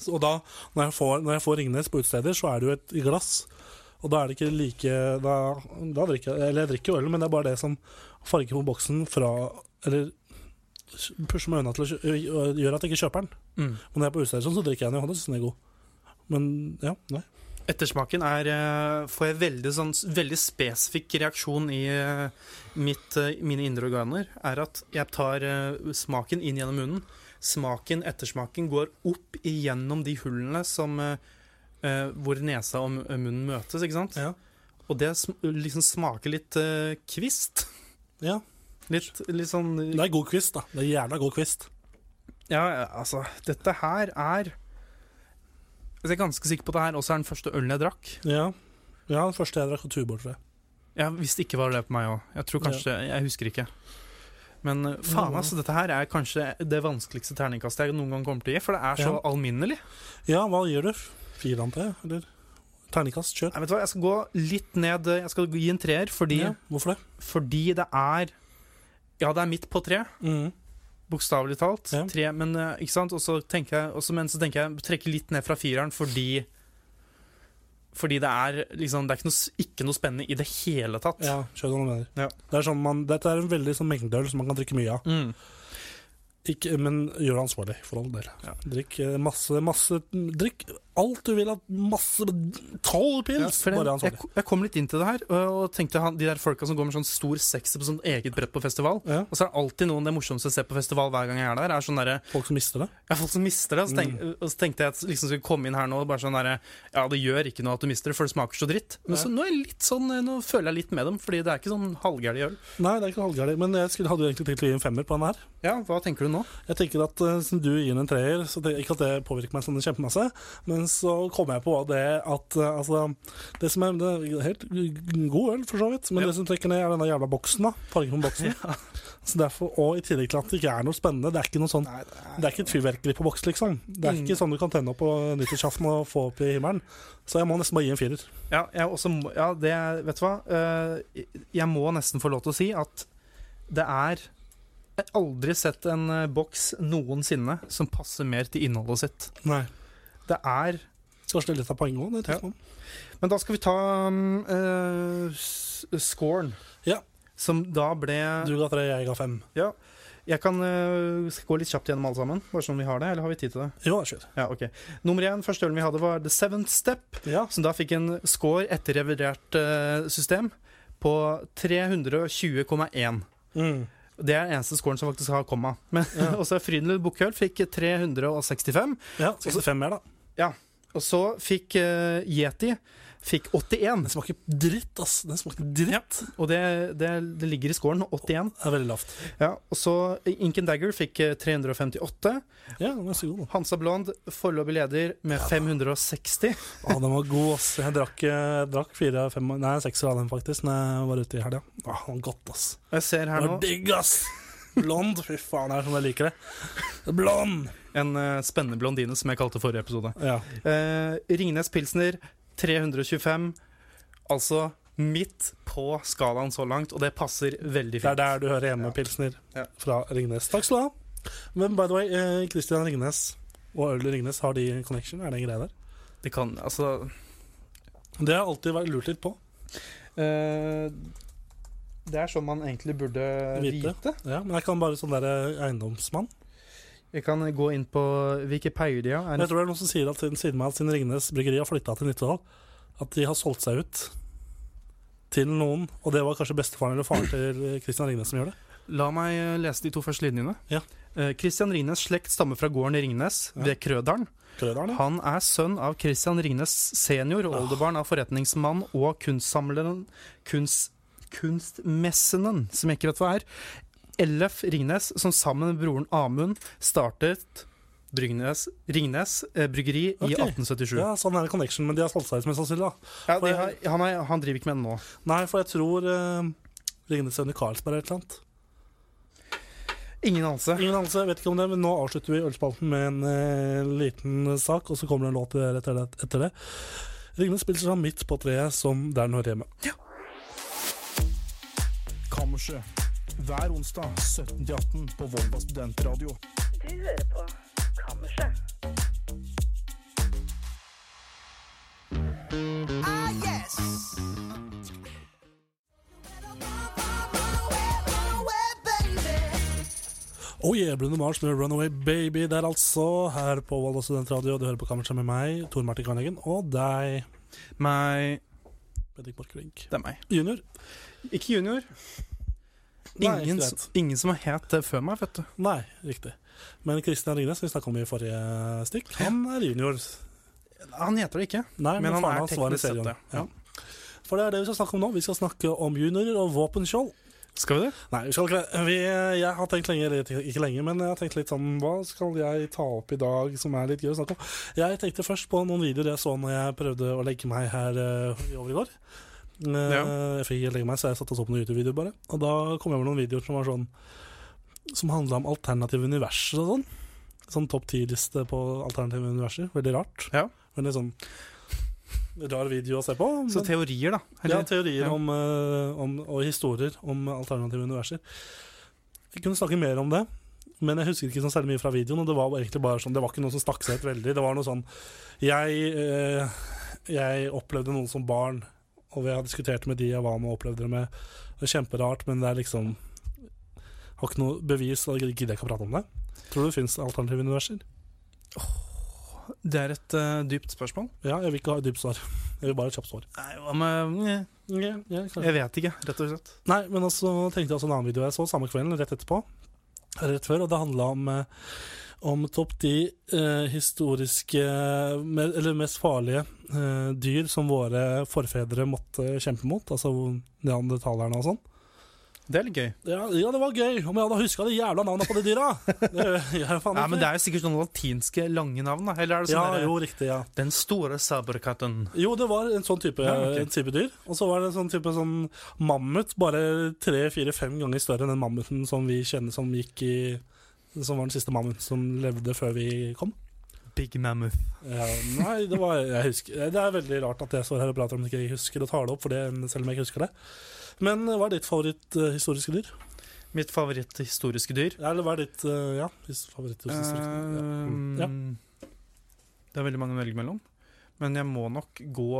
Så, og da, når jeg, får, når jeg får Ringnes på utesteder, så er det jo et glass. Og da er det ikke like Da, da drikker jeg Eller jeg drikker jo øl, men det er bare det som farger på boksen fra Eller pusher meg unna til å gjøre at jeg ikke kjøper den. Mm. Men når jeg er på utesteder, sånn, så drikker jeg den jo, og da syns den er god. Men ja, nei. Ettersmaken er eh, Får jeg veldig, sånn, veldig spesifikk reaksjon i eh, mitt, eh, mine indre organer. Er at jeg tar smaken inn gjennom munnen. Smaken, ettersmaken, går opp igjennom de hullene som Hvor nesa og munnen møtes, ikke sant? Ja. Og det liksom smaker litt kvist. ja. Litt, litt sånn Det er god kvist, da. Det er jævla god kvist. Ja, altså Dette her er Jeg er ganske sikker på at det her også er den første ølen jeg drakk. Ja. ja, den første jeg drakk var Tuborg, tror jeg. Jeg visste ikke var det på meg òg. Jeg tror kanskje Jeg husker ikke. Men uh, faen, altså. Dette her er kanskje det vanskeligste terningkastet jeg noen gang kommer til å gi. For det er så Ja. alminnelig. Ja, hva gjør du? Fire, antar jeg? Eller terningkast? Kjør. Nei, vet du hva, Jeg skal gå litt ned Jeg skal gi en treer fordi, Ja, hvorfor det? fordi det er Ja, det er midt på tre. Mm. Bokstavelig talt. Ja. Tre, men uh, ikke sant? Og så tenker jeg, også, men så tenker jeg trekke litt ned fra fireren fordi Fordi det er liksom Det er ikke noe, ikke noe spennende i det hele tatt. Ja, skjønner hva du mener. Ja. Det er sånn man, dette er en veldig sånn mengdeøl som man kan drikke mye av. Mm. Ikke, men gjør det ansvarlig, for all del. Ja. Drikk eh, masse, masse Drikk alt du vil av masse Tolv Ja, pils! Ja, bare jeg, ansvarlig. jeg kom litt inn til det her, og, tenkte han, de der folka som går med sånn stor sekser på sånn eget brett på festival. Ja, Og så er det alltid noen det morsomste jeg ser på festival hver gang jeg er der, er sånn der folk som mister det. Ja, folk som mister det. Og så, tenk, og så tenkte jeg at liksom skulle komme inn her nå og bare sånn derre Ja, det gjør ikke noe at du mister det, for det smaker så dritt. Men så nå er sånn Nå føler jeg litt med dem, fordi det er ikke sånn halvgærlig øl. Nei, det er ikke halvgæli, Men jeg skulle, hadde jo egentlig tenkt å gi en femmer på den her. Ja, hva tenker du nå? Jeg tenker at uh, du gir den en treer, så det, ikke at det påvirker meg sånn kjempemasse, men så kom jeg på det at uh, altså Det som er, det er helt god øl, for så vidt, men Ja. det som trekker ned, er denne jævla boksen. da Fargen på boksen. Så derfor, Og i tillegg til at det ikke er noe spennende. Det er ikke noe sånn Det er ikke et fyrverkeri på boks, liksom. Det er Mm. ikke sånn du kan tenne opp på nyttårsaften og få opp i himmelen. Så jeg må nesten bare gi en firer. Ja, jeg også, må- ja det er- Vet du hva? Eh, Jeg må nesten få lov til å si at det er Jeg har aldri sett en eh, boks noensinne som passer mer til innholdet sitt. Nei. Det er Kanskje det er litt av poenget òg. Ja. Men da skal vi ta um, uh, scoren. Ja. Som da ble Du ga tre, jeg ga fem. Ja. Jeg kan uh, skal gå litt kjapt gjennom alle sammen, bare sånn vi har det. Eller har vi tid til det? Jo, kjør. Ja, okay. Nummer én, første ølen vi hadde, var The Seventh Step. Ja. Som da fikk en score etter revidert uh, system på 320,1. Mm. Det er den eneste scoren som faktisk har komma. Men Ja. også Frydenlund Bukkøl fikk 365. ja 65 mer, da. Og så fikk uh, Yeti fikk 81. Den smaker dritt, ass. Den smaker dritt. Og det, det, det ligger i scoren. 81. Det er veldig lavt. Ja, og så Ink and Dagger fikk eh, 358. Ja, den er så god, da. Hansa Blond foreløpig leder med 560. Ja, den var god, ass. Jeg drakk, eh, drakk fire, fem, nei, seks av den faktisk Når jeg var ute i helga. Ja, den var godt, ass. Jeg ser her nå digg, ass. Blond. Fy faen, det er sånn jeg liker det. Blond. en uh, spennende blondine, som jeg kalte forrige episode. Ja. Uh, Ringnes Pilsner 325. Altså midt på skalaen så langt, og det passer veldig fint. Det er der du hører hjemme, Pilsner Ja. fra Ringnes. Takk skal du ha. Men by the way, Kristian Christian Ringnes og øl Ringnes, har de connection? Er det en greie der? Det kan Altså Det har jeg alltid vært lurt litt på. eh, Det er sånn man egentlig burde Vite. vite. Ja, men jeg kan bare sånn der eh, eiendomsmann. Jeg kan gå inn på Wikipedia. Er jeg tror det er noen som sier at siden, siden med at siden Ringnes Bryggeri har flytta til Nittedal, at de har solgt seg ut til noen, og det var kanskje bestefaren eller faren til Christian Ringnes som gjør det. La meg eh, lese de to første linjene. Ja. Eh, Christian Ringnes' slekt stammer fra gården Ringnes Ja. ved Krødalen. Ja. Han er sønn av Christian Ringnes senior, Ah. oldebarn av forretningsmann og kunstsamleren kunst, Kunstmessenen, som jeg ikke vet hva er. Ellef Ringnes, som sammen med broren Amund startet Brygnes, Ringnes eh, bryggeri okay. i 1877. Ja, sånn er det connection, men de har solgt seg ut mest sannsynlig. Ja, de har, han, er, han driver ikke med den nå. Nei, for jeg tror eh, Ringnes er under Karlsberg eller et eller annet. Ingen anelse. Ingen anelse, vet ikke om det, men nå avslutter vi ølspalten med en eh, liten sak, og så kommer det en låt etter det. Etter det. Ringnes spiller seg midt på treet, som der den hører hjemme. Kammerset. Hver onsdag 17-18 på Volva studentradio. Du hører på Kammerset. Oh yeah, Bruno Mars med 'Runaway Baby' der altså, her på Volda studentradio. Du hører på Kammerset med meg, Tor Martin Karneggen, og deg, Meg Bendik Borchgrevink. Det er meg. Junior. Ikke junior. Nei, Ingen, ikke ingen som har het det før meg, vet du. Nei, riktig. Men Kristian Ringnes, som vi snakka om i forrige stikk, han er junior. Han heter det ikke, Nei, men, men han han er teknisk sett det. Ja. For det er det vi skal snakke om nå. Vi skal snakke om juniorer og våpenskjold. Skal vi det? Nei, vi skal ikke det. Vi, jeg har tenkt lenge, eller ikke lenge, men jeg har tenkt litt sånn Hva skal jeg ta opp i dag som er litt gøy å snakke om? Jeg tenkte først på noen videoer jeg så når jeg prøvde å legge meg her uh, over i går. Jeg fikk ikke legge meg, så jeg satt oss opp på noen YouTube-videoer bare. Og da kom jeg over noen videoer som var sånn Som handla om alternative universer og sånn. Sånn topp ti-liste på alternative universer. Veldig rart. Ja. Veldig sånn rar video å se på. Så teorier, da. ja, teorier ja. Om, eh, om, og historier om alternative universer. Vi kunne snakke mer om det, men jeg husker ikke så særlig mye fra videoen. Og det var egentlig bare sånn Det var ikke noe som stakk seg ut veldig. Det var noe sånn Jeg, eh, jeg opplevde noe som barn, og vi har diskutert med de jeg var med og opplevde det med. Det er kjemperart, men det er liksom Har ikke noe bevis, og jeg gidder ikke å prate om det. Tror du det fins alternative universer? Det er et uh, dypt spørsmål. Ja, jeg vil ikke ha et dypt svar. Jeg vil bare et kjapt svar. Nei, hva med yeah. Yeah, yeah. Jeg vet ikke, rett og slett. Nei, men også tenkte jeg også en annen video jeg så samme kvelden, rett etterpå. Rett før, og det handla om, eh, om topp ti eh, historiske med, Eller mest farlige eh, dyr som våre forfedre måtte kjempe mot. Altså neandertalerne og sånn. Det er litt gøy. Ja, ja, det var gøy! Om jeg hadde huska de jævla navna på de dyra! Det jeg faen Ja, men Det er jo sikkert noen latinske lange navn, da. Eller er det sånn ja, der, jo, riktig, ja. Den store saberkatten. Jo, det var en sånn type, Ja, okay. en type dyr. Og så var det en sånn type sånn mammut, bare tre, fire, fem ganger større enn den mammuten som vi kjenner som gikk i Som var den siste mammuten som levde før vi kom. Big Mammoth. Ja, nei, det var jeg husker, Det er veldig rart at jeg står her og prater om det ikke jeg husker å ta det opp, for det, selv om jeg ikke husker det. Men hva er ditt favoritthistoriske dyr? Mitt favoritthistoriske dyr. Ja, eller hva er ditt uh, ja, favoritthistoriske dyr? Ja. Mm. Ja. Det er veldig mange å velge mellom. Men jeg må nok gå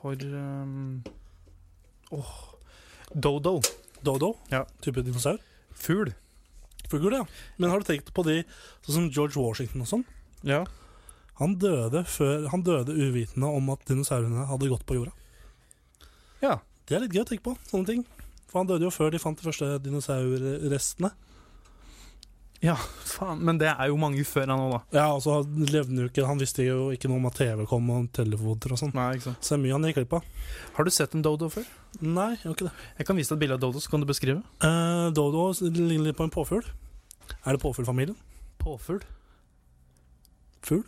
for um, oh, Dodo. Dodo? Ja. Type dinosaur? Fugl. Fugl, ja. Men har du tenkt på de sånn som George Washington og sånn? Ja. Han døde, før, han døde uvitende om at dinosaurene hadde gått på jorda. Ja. Det er litt gøy å tenke på, sånne ting. For han døde jo før de fant de første dinosaurrestene. Ja, faen. Men det er jo mange før han òg, da. Ja, og så levde han jo ikke Han visste jo ikke noe om at TV kom og telefoner og sånn. Nei, ikke sant. Så det er mye han gikk glipp av. Har du sett en dodo før? Nei, jeg har ikke det. Jeg kan vise deg et bilde av dodo, så kan du beskrive. Eh, Dodo ligner litt på en påfugl. Er det påfuglfamilien? Påfugl. Fugl?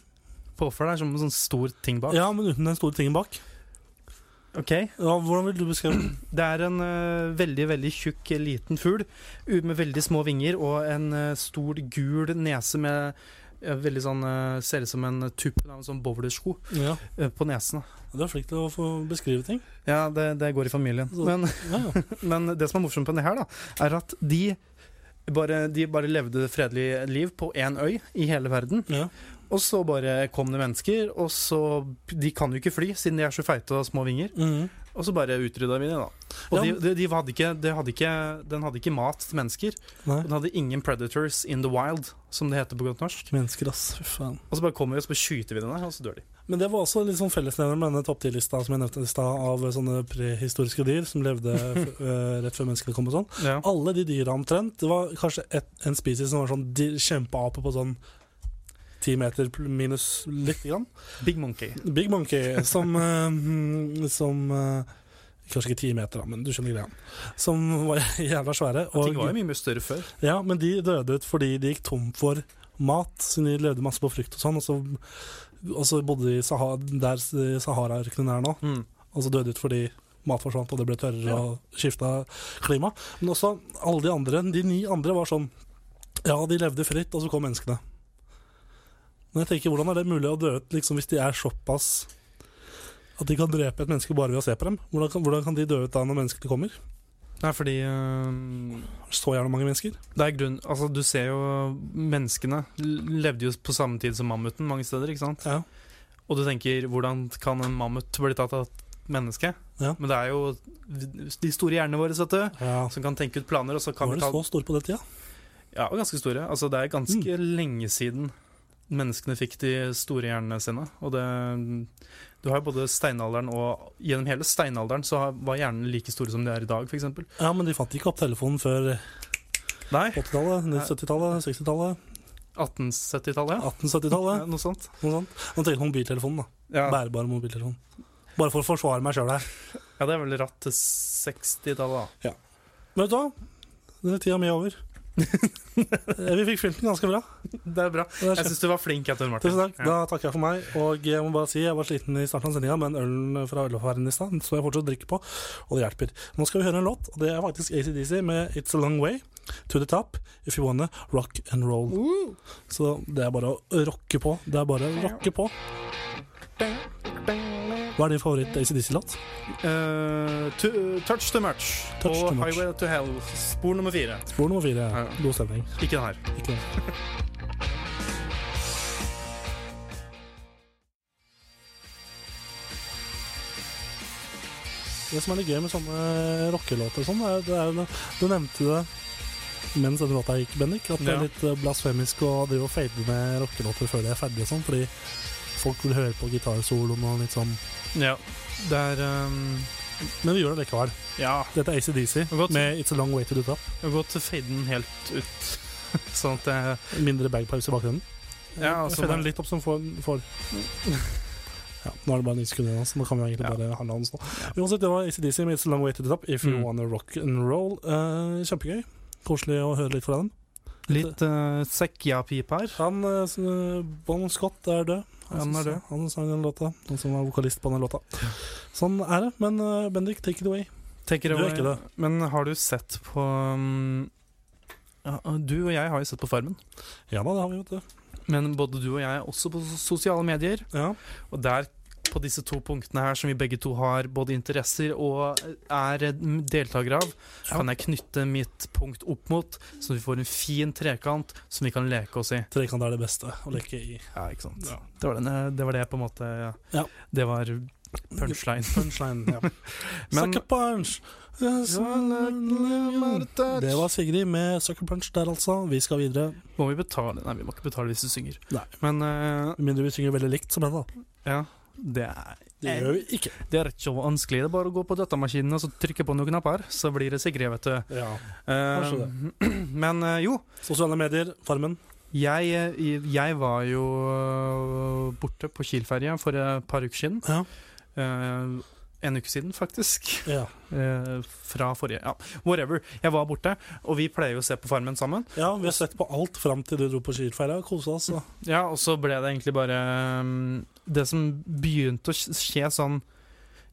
Påfugl er som en sånn stor ting bak. Ja, men uten den store tingen bak. Ok. Ja, hvordan vil du beskrive den? Det er en uh, veldig, veldig tjukk, eh, liten fugl med veldig små vinger og en uh, stor, gul nese med uh, veldig sånn Ser ut som en tuppen av en sånn bowlersko Ja, på nesen. Du er flink til å få beskrive ting. Ja, det, det går i familien. Men, Ja, ja. men det som er morsomt med det her, da, er at de bare, de bare levde fredelig liv på én øy i hele verden. Og så bare kom det mennesker, og så De kan jo ikke fly, siden de er så feite og små vinger. Mm. Og så bare utrydda vi dem, da. Og Ja, de, de, de hadde ikke, de hadde ikke, den hadde ikke mat til mennesker. Nei. Den hadde ingen predators in the wild, som det heter på godt norsk. Mennesker, ass. Fy faen. Og så bare kommer vi og så bare skyter vi den der, og så dør de. Men det var også litt sånn fellesnevner med denne topp 10-lista som jeg nevnte i stad, av sånne prehistoriske dyr som levde rett før menneskene kom og sånn. Ja. Alle de dyra omtrent. Det var kanskje et, en species som var sånn kjempeape på sånn ti meter minus lite grann. Big Monkey. Big Monkey, som eh, Som eh, Kanskje ikke ti meter, da, men du skjønner greia. Som var jævla svære. Ting var jo mye, mye større før. Ja, men de døde ut fordi de gikk tom for mat, siden de levde masse på frukt og sånn. Og så, og så bodde de Sahara, der Sahara-ørkenen er nå, Mm. og så døde ut fordi mat forsvant og det ble tørrere og skifta klima. Men også alle de andre, de ni andre var sånn Ja, de levde fritt, og så kom menneskene. Men jeg tenker, hvordan er det mulig å dø ut liksom, hvis de er såpass at de kan drepe et menneske bare ved å se på dem? Hvordan kan, hvordan kan de dø ut da når menneskene kommer? Er fordi øh, Så gjerne mange mennesker. Det er grunn Altså, du ser jo Menneskene levde jo på samme tid som mammuten mange steder, ikke sant? Ja. Og du tenker, hvordan kan en mammut bli tatt av et menneske? Ja. Men det er jo de store hjernene våre, vet du, ja. som kan tenke ut planer, og så kan Var de ta så store på den tida? Ja, ganske store. Altså, det er ganske lenge siden menneskene fikk de store hjernene sine. Og det Du har jo både steinalderen og Gjennom hele steinalderen så var hjernene like store som de er i dag, f.eks. Ja, men de fant ikke opp telefonen før 80-tallet, 70-tallet, 60-tallet, 1870-tallet, ja. 1870-tallet. ja. Noe sånt. Noe sånt. Nå på mobiltelefonen, da. Ja. Bærbar mobiltelefon. Bare for å forsvare meg sjøl her. ja, det er vel ratt til 60-tallet, da. Men vet du hva? Denne tida mi er over. Eh, Vi fikk fylt den ganske bra. Det er bra. Det Jeg syns du var flink. Tusen takk. Ja. Da takker jeg for meg. Og jeg må bare si jeg var sliten i starten av sendinga, men ølen fra ølaffæren i stad så jeg fortsatt drikker på, og det hjelper. Nå skal vi høre en låt, og det er faktisk ACDC med It's a Long Way to the Top If You Wanna Rock and Roll. Så det er bare å rocke på. Det er bare å rocke på. Hva er din favoritt-ACDC-låt? Uh, to- touch the much. Touch og Too Much. Highway to Hell. Spor nummer fire. Spor nummer fire. Ja. God stemning. Ikke den her. Ikke det. Det som er litt gøy med sånne rockelåter og sånn, er, det er Du nevnte det mens denne låta gikk, Bendik, at det er litt eh, blasfemisk å drive og fade med rockelåter før de er ferdige og sånn, fordi folk vil høre på gitarsoloen og litt sånn Ja. Det er um, Men vi gjør det likevel. Ja. Dette er ACDC med It's a Long Way to the Top. Vi har gått faden helt ut. sånn at jeg Mindre bagpipes i bakgrunnen. Ja, altså, fader den litt opp som får, får. Ja, nå er det bare 90 sekunder igjen, så nå kan vi egentlig Ja. bare handle hans nå. Uansett, det var ACDC med It's a Long Way to the Top If You Mm. Wanna Rock and Roll. Uh, kjempegøy. Koselig å høre litt fra dem. Litt uh, sekk-ja-pip her. Han, uh, eh, Bon Scott er død. Han er død. Han sang den låta. Han som var vokalist på den låta. Sånn er det. Men uh, Bendik, take it away. Take it Du er away. ikke det. Men har du sett på um, ja, Du og jeg har jo sett på Farmen. Ja da, det har vi, vet du. Men både du og jeg er også på sosiale medier. Ja. Og der, på disse to punktene her som vi begge to har både interesser og er eh, deltakere av, kan jeg knytte mitt punkt opp mot, så vi får en fin trekant som vi kan leke oss i. Trekant er det beste å leke i. Ja, ikke sant. Ja. Det, var den, det var det på en måte ja. Ja. Det var punchline. Punchline, ja. Men- Sucker punch! Det var Sigrid med Sucker punch der, altså. Vi skal videre. Må vi betale? Nei, vi må ikke betale hvis du synger. Nei. Men uh, mindre vi synger veldig likt som henne, da. ja, det er Det gjør vi ikke. Det er ikke så vanskelig. Det er bare å gå på datamaskinen og så trykke på noen knapper, så blir det Sigrid, vet du. Ja. Eh, Kanskje men eh, jo, Sosiale medier, Farmen. jeg, eh, jeg var jo borte på Kiel-ferja for et par uker siden. Ja. Eh, en uke siden, faktisk. Ja. Eh, fra forrige Ja, whatever. Jeg var borte, og vi pleier jo å se på Farmen sammen. ja, vi har sett på alt fram til du dro på skifeira. Kosa oss. Da. Ja, og så ble det egentlig bare um, Det som begynte å skje sånn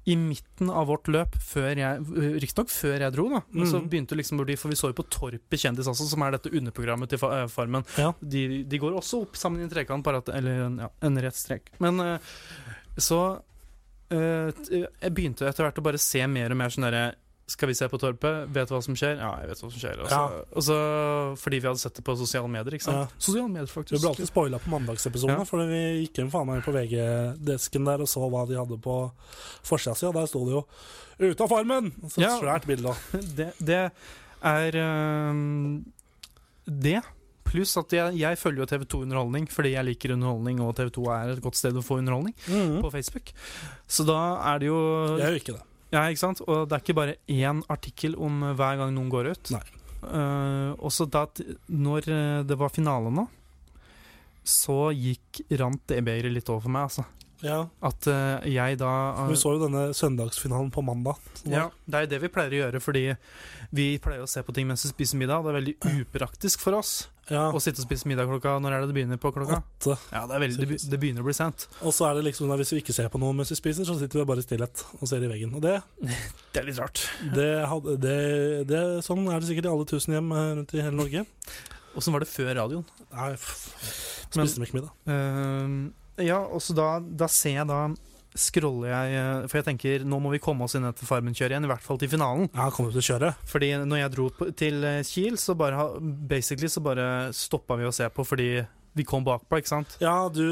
i midten av vårt løp, jeg Riktignok før jeg dro, da. Men så Mhm. begynte det liksom å bli For vi så jo på Torpet kjendis også, som er dette underprogrammet til eh, Farmen. Ja. De, de går også opp sammen i en trekant, bare at Eller ja, en rett strek. Men eh, så eh, Jeg begynte etter hvert å bare se mer og mer sånn derre skal vi se på Torpet? Vet du hva som skjer? Ja, jeg vet hva som skjer. Også. Ja. og så, fordi vi hadde sett det på sosiale medier, ikke sant? Ja. Sosiale medier, faktisk Det ble alltid spoila på mandagsepisodene, Ja. for vi gikk inn faen meg på VG-desken der og så hva de hadde på forsida si, og der sto det jo 'Ute av Farmen!' Så Ja. svært bilde. det, det er um, det. Pluss at jeg, jeg følger jo TV2 Underholdning fordi jeg liker underholdning, og TV2 er et godt sted å få underholdning på Facebook. Så da er det jo Jeg gjør ikke det. Ja, ikke sant? Og det er ikke bare én artikkel om hver gang noen går ut. Nei. Uh, også da når eh, det var finale nå, så gikk rant det begeret litt over for meg, altså. Ja, At uh, jeg da Vi så jo denne søndagsfinalen på mandag. Ja, det er jo det vi pleier å gjøre, fordi vi pleier å se på ting mens vi spiser middag. Det er veldig upraktisk for oss. Ja, og sitte og spise middag klokka Når er det det begynner på klokka? åtte. Ja, det, er veldig, det, det begynner å bli sent. Og så er det liksom hvis vi ikke ser på noe mens vi spiser, så sitter vi bare i stillhet og ser i veggen. Og det, Det er litt rart. det, det, det Sånn er det sikkert i alle tusen hjem eh, rundt i hele Norge. Åssen var det før radioen? Nei, spiste vi ikke middag. Uh, ja, og så da, da ser jeg da Scroller jeg eh, For jeg tenker nå må vi komme oss inn etter Farmen-kjøret igjen, i hvert fall til finalen. Ja, kommer du til å kjøre? Fordi når jeg dro til eh, Kiel, så bare basically så bare stoppa vi å se på fordi vi kom bakpå, ikke sant? Ja, du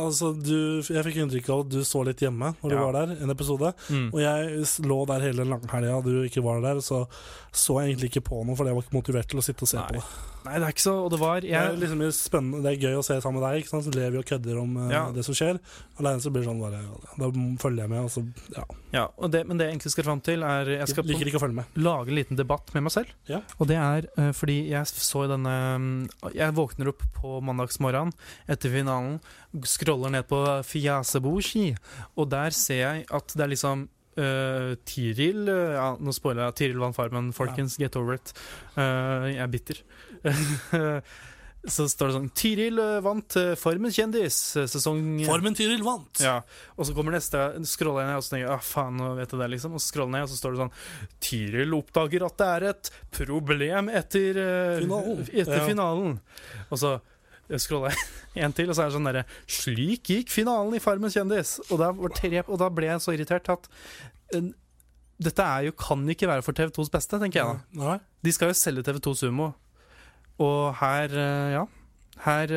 Altså, du Jeg fikk inntrykk av at du så litt hjemme når du Ja. var der, en episode. Mm. Og jeg lå der hele langhelga, og du ikke var der, så så jeg egentlig ikke på noe, fordi jeg var ikke motivert til å sitte og se Nei. på det. Nei, det er ikke så Og det var Det er liksom spennende, det er gøy å se sammen med deg, ikke sant? så lever vi og kødder om eh, Ja. det som skjer. Alene så blir det sånn bare Da følger jeg med, og så ja. ja, og det, Men det jeg egentlig skal fram til, er Jeg skal Liker ikke å følge med. lage en liten debatt med meg selv. Ja. Og det er eh, fordi jeg så i denne Jeg våkner opp på mandagsmorgenen etter finalen, scroller ned på Fiaseboshi, og der ser jeg at det er liksom Uh, Tiril uh, Ja, nå spoiler jeg. Tiril vant Farmen, folkens. Get over it. Uh, jeg er bitter. Så står det sånn Tiril vant Farmen kjendis, sesong Formen Tyril vant! ja, og så kommer neste, scroller jeg ned og så tenker jeg, ah faen, nå vet jeg det liksom, og så scroller jeg ned og så står det sånn, Tiril oppdager at det er et problem etter, Finalen. etter Ja. finalen. Og så eh, scroller jeg en til, og så er det sånn derre, slik gikk finalen i Farmen kjendis, og tre, og da ble jeg så irritert at eh, dette er jo, kan ikke være for TV2s beste, tenker jeg da. Nei. De skal jo selge TV2 Sumo, og her, eh, ja, her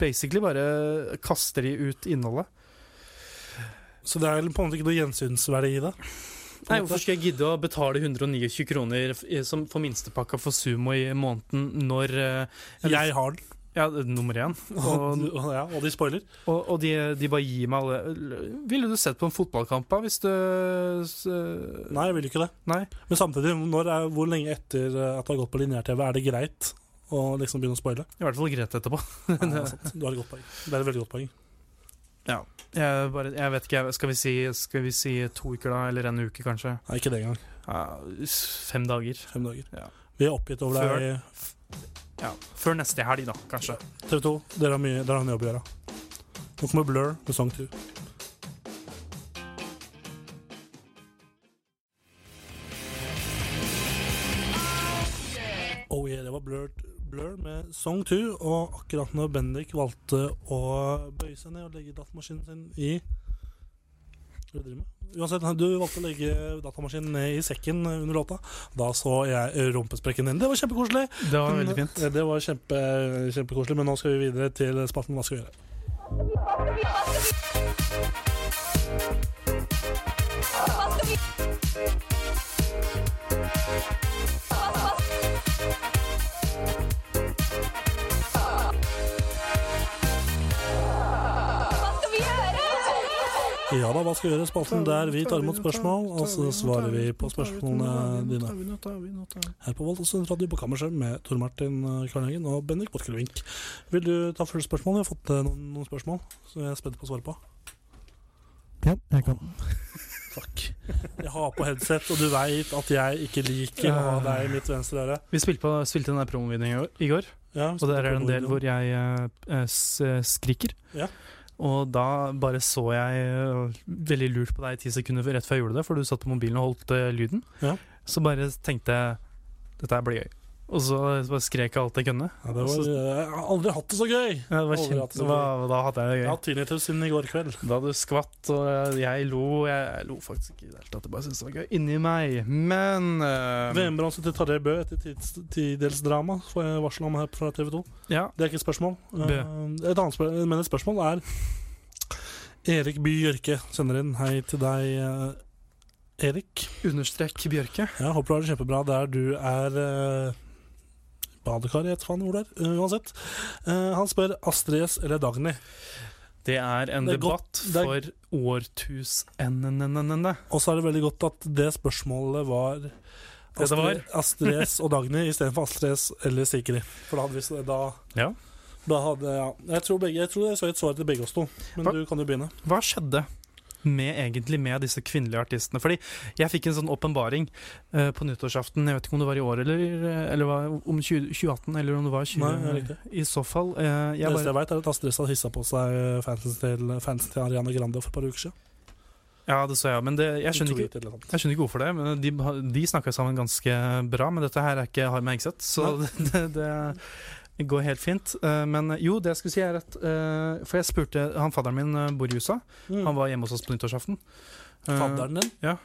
basically bare kaster de ut innholdet. Så det er på en måte ikke noe gjensynsverdi i det. Nei, Hvorfor skal jeg gidde å betale 129 kroner for minstepakka for Sumo i måneden når eh, Jeg har den, Ja, er nummer én. og, ja, og de spoiler. og, og de, de bare gir meg alle Ville du sett på en fotballkamp da, hvis du s- Nei, jeg vil ikke det. Nei. Men samtidig, når er, hvor lenge etter eh, at du har gått på lineær-TV, er det greit å liksom begynne å spoile? I hvert fall greit etterpå. Nei. Du har et godt poeng. Det er et veldig godt poeng. Jeg, bare, jeg vet ikke, skal vi, si, skal vi si to uker da, eller en uke kanskje? Nei, ikke det engang. Ja, fem dager. Fem dager. Ja. Vi er oppgitt over deg. Ja, Før neste helg, da, kanskje. TV 2, dere har mye dere har jobb å gjøre. Nå kommer Blur med Song 2. Oh yeah, det var Blur, Blur med Song 2, og akkurat når Bendik valgte å bøye seg ned og legge datamaskinen sin i Hva er det du driver med? Uansett, du valgte å legge datamaskinen ned i sekken under låta. Da så jeg rumpesprekken din. Det var kjempekoselig. Det var veldig fint. Det var kjempe, kjempekoselig, men nå skal vi videre til spalten Hva skal vi gjøre? Ja da, hva skal vi gjøre? Spalten der vi tar imot spørsmål, og så svarer vi på spørsmålene dine. Her på Voldsund Radio på Kammerset med Tor Martin eh, og Bendik Botkelvink. Vil du ta første spørsmål? Vi har fått eh, noen, spørsmål som jeg er spent på å svare på. Ja, jeg kan. Fuck. Jeg har på headset, og du veit at jeg ikke liker å ha deg i mitt venstre øre. Vi spilte, på, spilte den der promovideoen i går- Ja, og der er det en del hvor jeg s- eh, skriker. Ja. Og da bare så jeg eh, veldig lurt på deg i ti sekunder rett før jeg gjorde det, for du satt på mobilen og holdt uh, lyden. Ja. Så bare tenkte jeg dette her blir gøy. Og så bare skrek jeg alt jeg kunne. Ja, det var, jeg har aldri hatt det så gøy! Ja, det var Aldri hatt det så hva, gøy. da hadde jeg det Jeg gøy. har tinnitus siden i går kveld. Da du skvatt, og jeg lo Jeg lo faktisk ikke i det hele tatt. Jeg bare syntes det var gøy inni meg. Men uh, VM-bronse til Tarjei Bø etter tidelsdrama, får jeg varsel om her fra TV 2. ja. Det er ikke et spørsmål. Eh, Et annet spørsmål, men et spørsmål er Erik By Bjørke sender inn. Hei til deg, eh, Erik. Understrek Bjørke. Ja, håper du har det kjempebra der du er uh, badekar i et faen hvor det er. eh, uansett. Eh, han spør Astrid S eller Dagny. Det er en Det er debatt godt- er- for årtusenene. Og så er det veldig godt at det spørsmålet var. Astrid, Astrid S og Dagny istedenfor Astrid S eller Sikri. For da hadde vi da, Ja. da hadde ja. Jeg tror, begge, jeg tror jeg så et svar til begge oss to, men Hva? du kan jo begynne. Hva skjedde med, egentlig med disse kvinnelige artistene. Fordi jeg fikk en sånn åpenbaring uh, på nyttårsaften, jeg vet ikke om det var i år eller, eller var om 20, 2018, eller om det var 20... Nei, det. I så fall. eh, Det jeg eneste jeg vet, er at Astrid har hissa på seg fansen til, fansen til Ariana Grande for et par uker siden. ja, det så jeg, men det, jeg, skjønner ikke, jeg skjønner ikke hvorfor det. Men de de snakka sammen ganske bra, men dette her er ikke Harm Hegseth, så det, det, det går helt fint. Eh, men jo, det jeg skulle si er at eh, For jeg spurte Han fadderen min eh, bor i USA. Mm. Han var hjemme hos oss på nyttårsaften. Eh, Fadderen din? ja.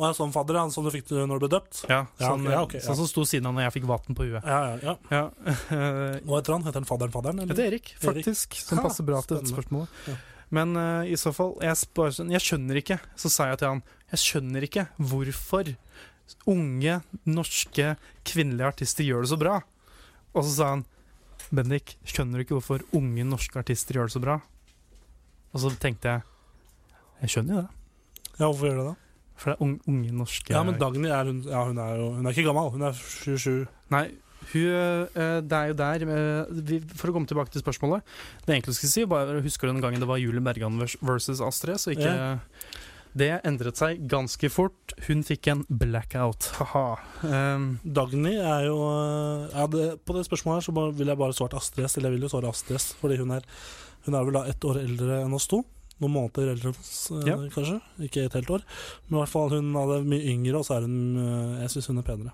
Å ja, sånn fadder, han som du fikk når du ble døpt? Ja, Ja, sånn, ja, okay, ja. sånn som sto siden av når jeg fikk vaten på huet. Ja, ja, ja. Ja, eh, Hva heter han? Heter han fadderen fadderen? Eller? Heter Erik, faktisk, som Ha, passer bra til dette spørsmålet. Men uh, i så fall jeg, spør, jeg skjønner ikke, så sa jeg til han Jeg skjønner ikke hvorfor unge norske kvinnelige artister gjør det så bra. Og så sa han Bendik, skjønner du ikke hvorfor unge norske artister gjør det så bra? Og så tenkte jeg Jeg skjønner jo det. Ja, hvorfor gjør det det? For det er unge, unge norske Ja, men Dagny er hun Ja, hun er jo Hun er ikke gammel. Hun er 27. Nei, hun, eh, det er jo der eh, For å komme tilbake til spørsmålet Det jeg skal skulle si, bare husker du den gangen det var Julie Bergan vers- versus Astrid? Så ikke Det endret seg ganske fort. Hun fikk en blackout. Ha-ha. Um, Dagny er jo øh, ja, det, På det spørsmålet her så vil jeg bare svare Astrid S. Eller jeg vil jo svare Astrid S, fordi hun er, hun er vel da ett år eldre enn oss to. Noen måneder eldre enn øh, Ja. kanskje. Ikke et helt år. Men i hvert fall hun er mye yngre, og så er hun øh, Jeg syns hun er penere.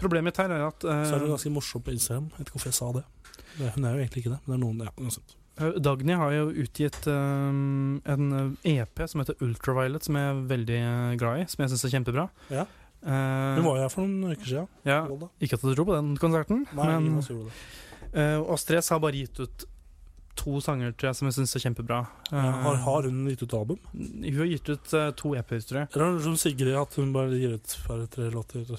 problemet mitt her er at uh, Så er hun ganske morsom på Instagram. Jeg vet ikke hvorfor jeg sa det. Hun er jo egentlig ikke det, men det er noen ja, uansett. eh, Dagny har jo utgitt um, en eh, EP som heter Ultraviolet, som jeg er veldig eh, glad i. Som jeg syns er kjempebra. Ja. Uh, Hun var jo her for noen uker siden. ja, ikke at du tror på den konserten, Nei, men uh, Astrid har bare gitt ut to sanger tror jeg, som jeg syns er kjempebra. Ja, Eh, har, har hun gitt ut album? Hun har gitt ut uh, to EP-er, tror jeg. Eller har Sigrid, at hun bare gir ut bare tre låter?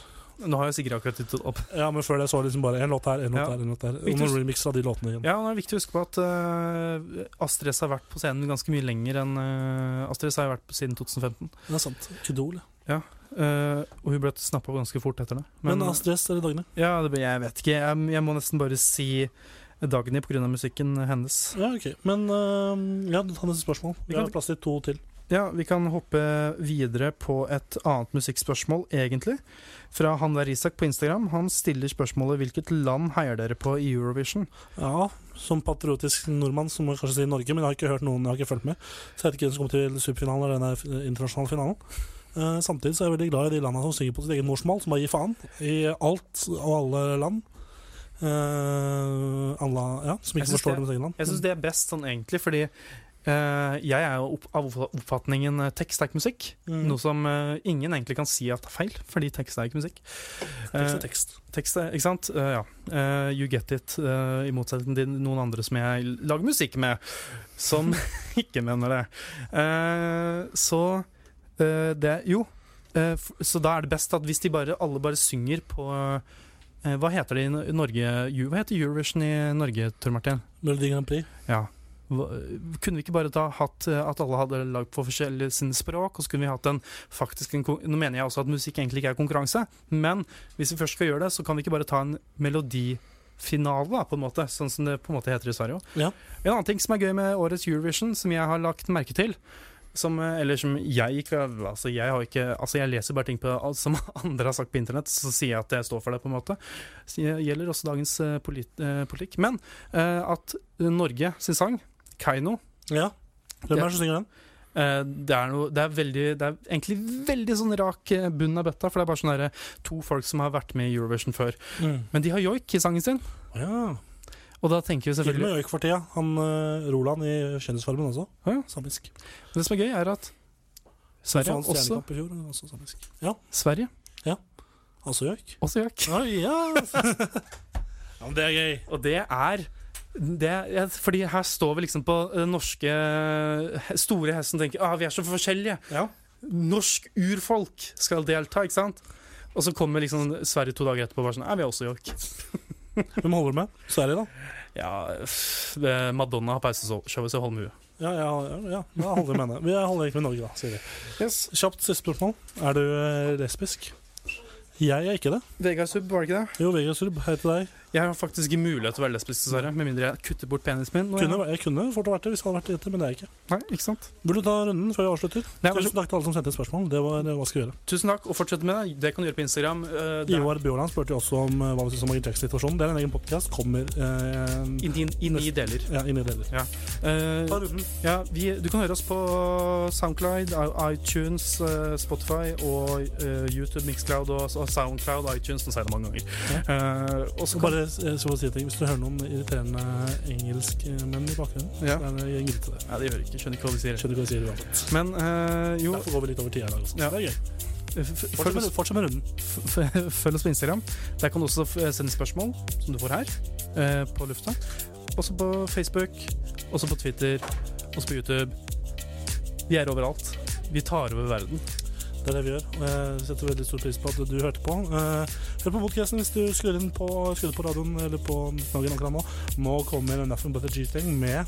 Nå har jeg sikkert akkurat gitt opp. Ja, men før det så liksom bare én låt her, én låt Ja. der, en låt der. Og noen remix av de låtene igjen. Ja, og det er viktig å huske på at uh, Astrid S har vært på scenen ganske mye lenger enn uh, Astrid S har vært på siden 2015. Det er sant. Idol. ja. Uh, og hun ble snappa ganske fort etter det. Men, Astrid S eller Dagny? Ja, det, jeg vet ikke. Jeg, jeg må nesten bare si Dagny pga. musikken hennes. Ja, ok. Men uh, ja, tar neste spørsmål. Vi har plass til to til. Ja, vi kan hoppe videre på et annet musikkspørsmål, egentlig. Fra han der Isak på Instagram. Han stiller spørsmålet hvilket land heier dere på i Eurovision? Ja, som patriotisk nordmann så må jeg kanskje si Norge, men jeg har ikke hørt noen, jeg har ikke fulgt med. Så jeg vet ikke hvem som kommer til superfinalen eller den internasjonale finalen. Eh, samtidig så er jeg veldig glad i de landene som synger på sitt eget morsmål, som bare gir faen i alt og alle land. Uh, alle, ja, som ikke forstår det- deres eget land. Jeg syns det er best sånn egentlig, fordi eh, jeg er jo av oppfatningen eh, tekst er ikke musikk. Mm. Noe som eh, ingen egentlig kan si at er feil, fordi tekst er ikke musikk. Tekst Eh, er tekst. tekst er, ikke sant? Eh, ja. Eh, you get it, eh, i motsetning til noen andre som jeg lager musikk med, som ikke mener det. Eh, så eh, det Jo. eh, så da er det best at hvis de bare, alle bare synger på eh, Hva heter det i Norge? Hva heter Eurovision i Norge, Tor Martin? Melodi Grand Prix. Ja. Kunne vi ikke bare da hatt eh, at alle hadde lagd på forskjellige sine språk, og så kunne vi hatt en faktisk en, Nå mener jeg også at musikk egentlig ikke er konkurranse, men hvis vi først skal gjøre det, så kan vi ikke bare ta en melodifinale, da, på en måte, sånn som det på en måte heter i Sverige. Ja. En annen ting som er gøy med årets Eurovision, som jeg har lagt merke til som, eh, eller som jeg ikke altså jeg, har ikke, altså jeg leser bare ting på, som andre har sagt på internett, så sier jeg at jeg står for det. på en måte Så Det gjelder også dagens eh, polit, politikk. Men at Norge sin sang, Keiino ja. Hvem er det som synger den? eh, det, er noe, det, er veldig, det er egentlig veldig sånn rak eh, bunn av bøtta, for det er bare sånne to folk som har vært med i Eurovision før. Men de har joik i sangen sin, Ja. og da tenker vi Til selvfølgelig med joik for tida. Han uh, Roland i Kjendisfarmen også. Ja, Samisk. Samisk. Det som er gøy, er at Sverige Så også, fjor, også samisk. Ja, Sverige, altså joik. også joik. Ja, ja! ja, men det er gøy. Og det er det, ja, fordi her står vi liksom på den norske store hesten og tenker ah, vi er så forskjellige. Ja. Norsk urfolk skal delta, ikke sant? Og så kommer liksom Sverige to dager etterpå og bare sånn Ja, vi er også joik. Hvem holder du med? Sverige, da? Ja, Madonna har pauseshowet, så hold med huet. Ja, ja, ja, ja. holder med henne. Vi holder egentlig med Norge, da, sier vi. Kjapt siste spørsmål. Er du øh, lesbisk? Jeg er ikke det. Vegard Sub, var det ikke det? Jo, Vegard Surb, hei til deg. Jeg har faktisk ikke mulighet til å være lesbisk, dessverre. Med mindre jeg kutter bort penisen min. Kunne, jeg- jeg kunne fort vært det hvis jeg hadde vært jente, men det er jeg ikke. Nei, ikke sant? Vil du ta runden før vi avslutter? Nei, Tusen takk til alle som sendte inn spørsmål. Det var det hva skal vi gjøre. Tusen takk, og fortsett med det. Det kan du gjøre på Instagram. Uh, Ivar Bjørland spurte jo også om eh, hva vi syns om Michael Jackson-situasjonen. Det er en egen podkast. Kommer uh, I, ni deler. ja, inn i deler. Eh, Ta runden. ja, vi, du kan høre oss på Soundcloud, iTunes, Spotify og YouTube, Mixcloud og, og Soundcloud, iTunes. Nå sier jeg det mange ganger. Eh, og så bare så å si ting. Hvis du hører noen irriterende engelskmenn i bakgrunnen, Ja. så er det grunn til det. Nei, det gjør ikke. Skjønner ikke hva de sier. Skjønner ikke hva de sier uansett. Men uh, jo, Derfor går vi litt over tida i dag også. Ja. Det er gøy. Fortsett med, runden. følg oss på Instagram. Der kan du også sende spørsmål, som du får her, eh, på lufta. Også på Facebook, også på Twitter, også på YouTube. Vi er overalt. Vi tar over verden. Det er det vi gjør. og Jeg setter veldig stor pris på at du hørte på. Eh, hør på podkasten hvis du skrur inn på, på radioen eller på Nogen akkurat nå. Nå kommer Nothing But A G-Thing med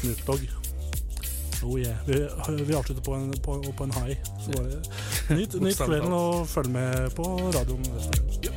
Snoop Dogg. Oh yeah. Vi, vi avslutter på en, på, på en high. Så bare nyt, nyt kvelden og følg med på radioen. neste.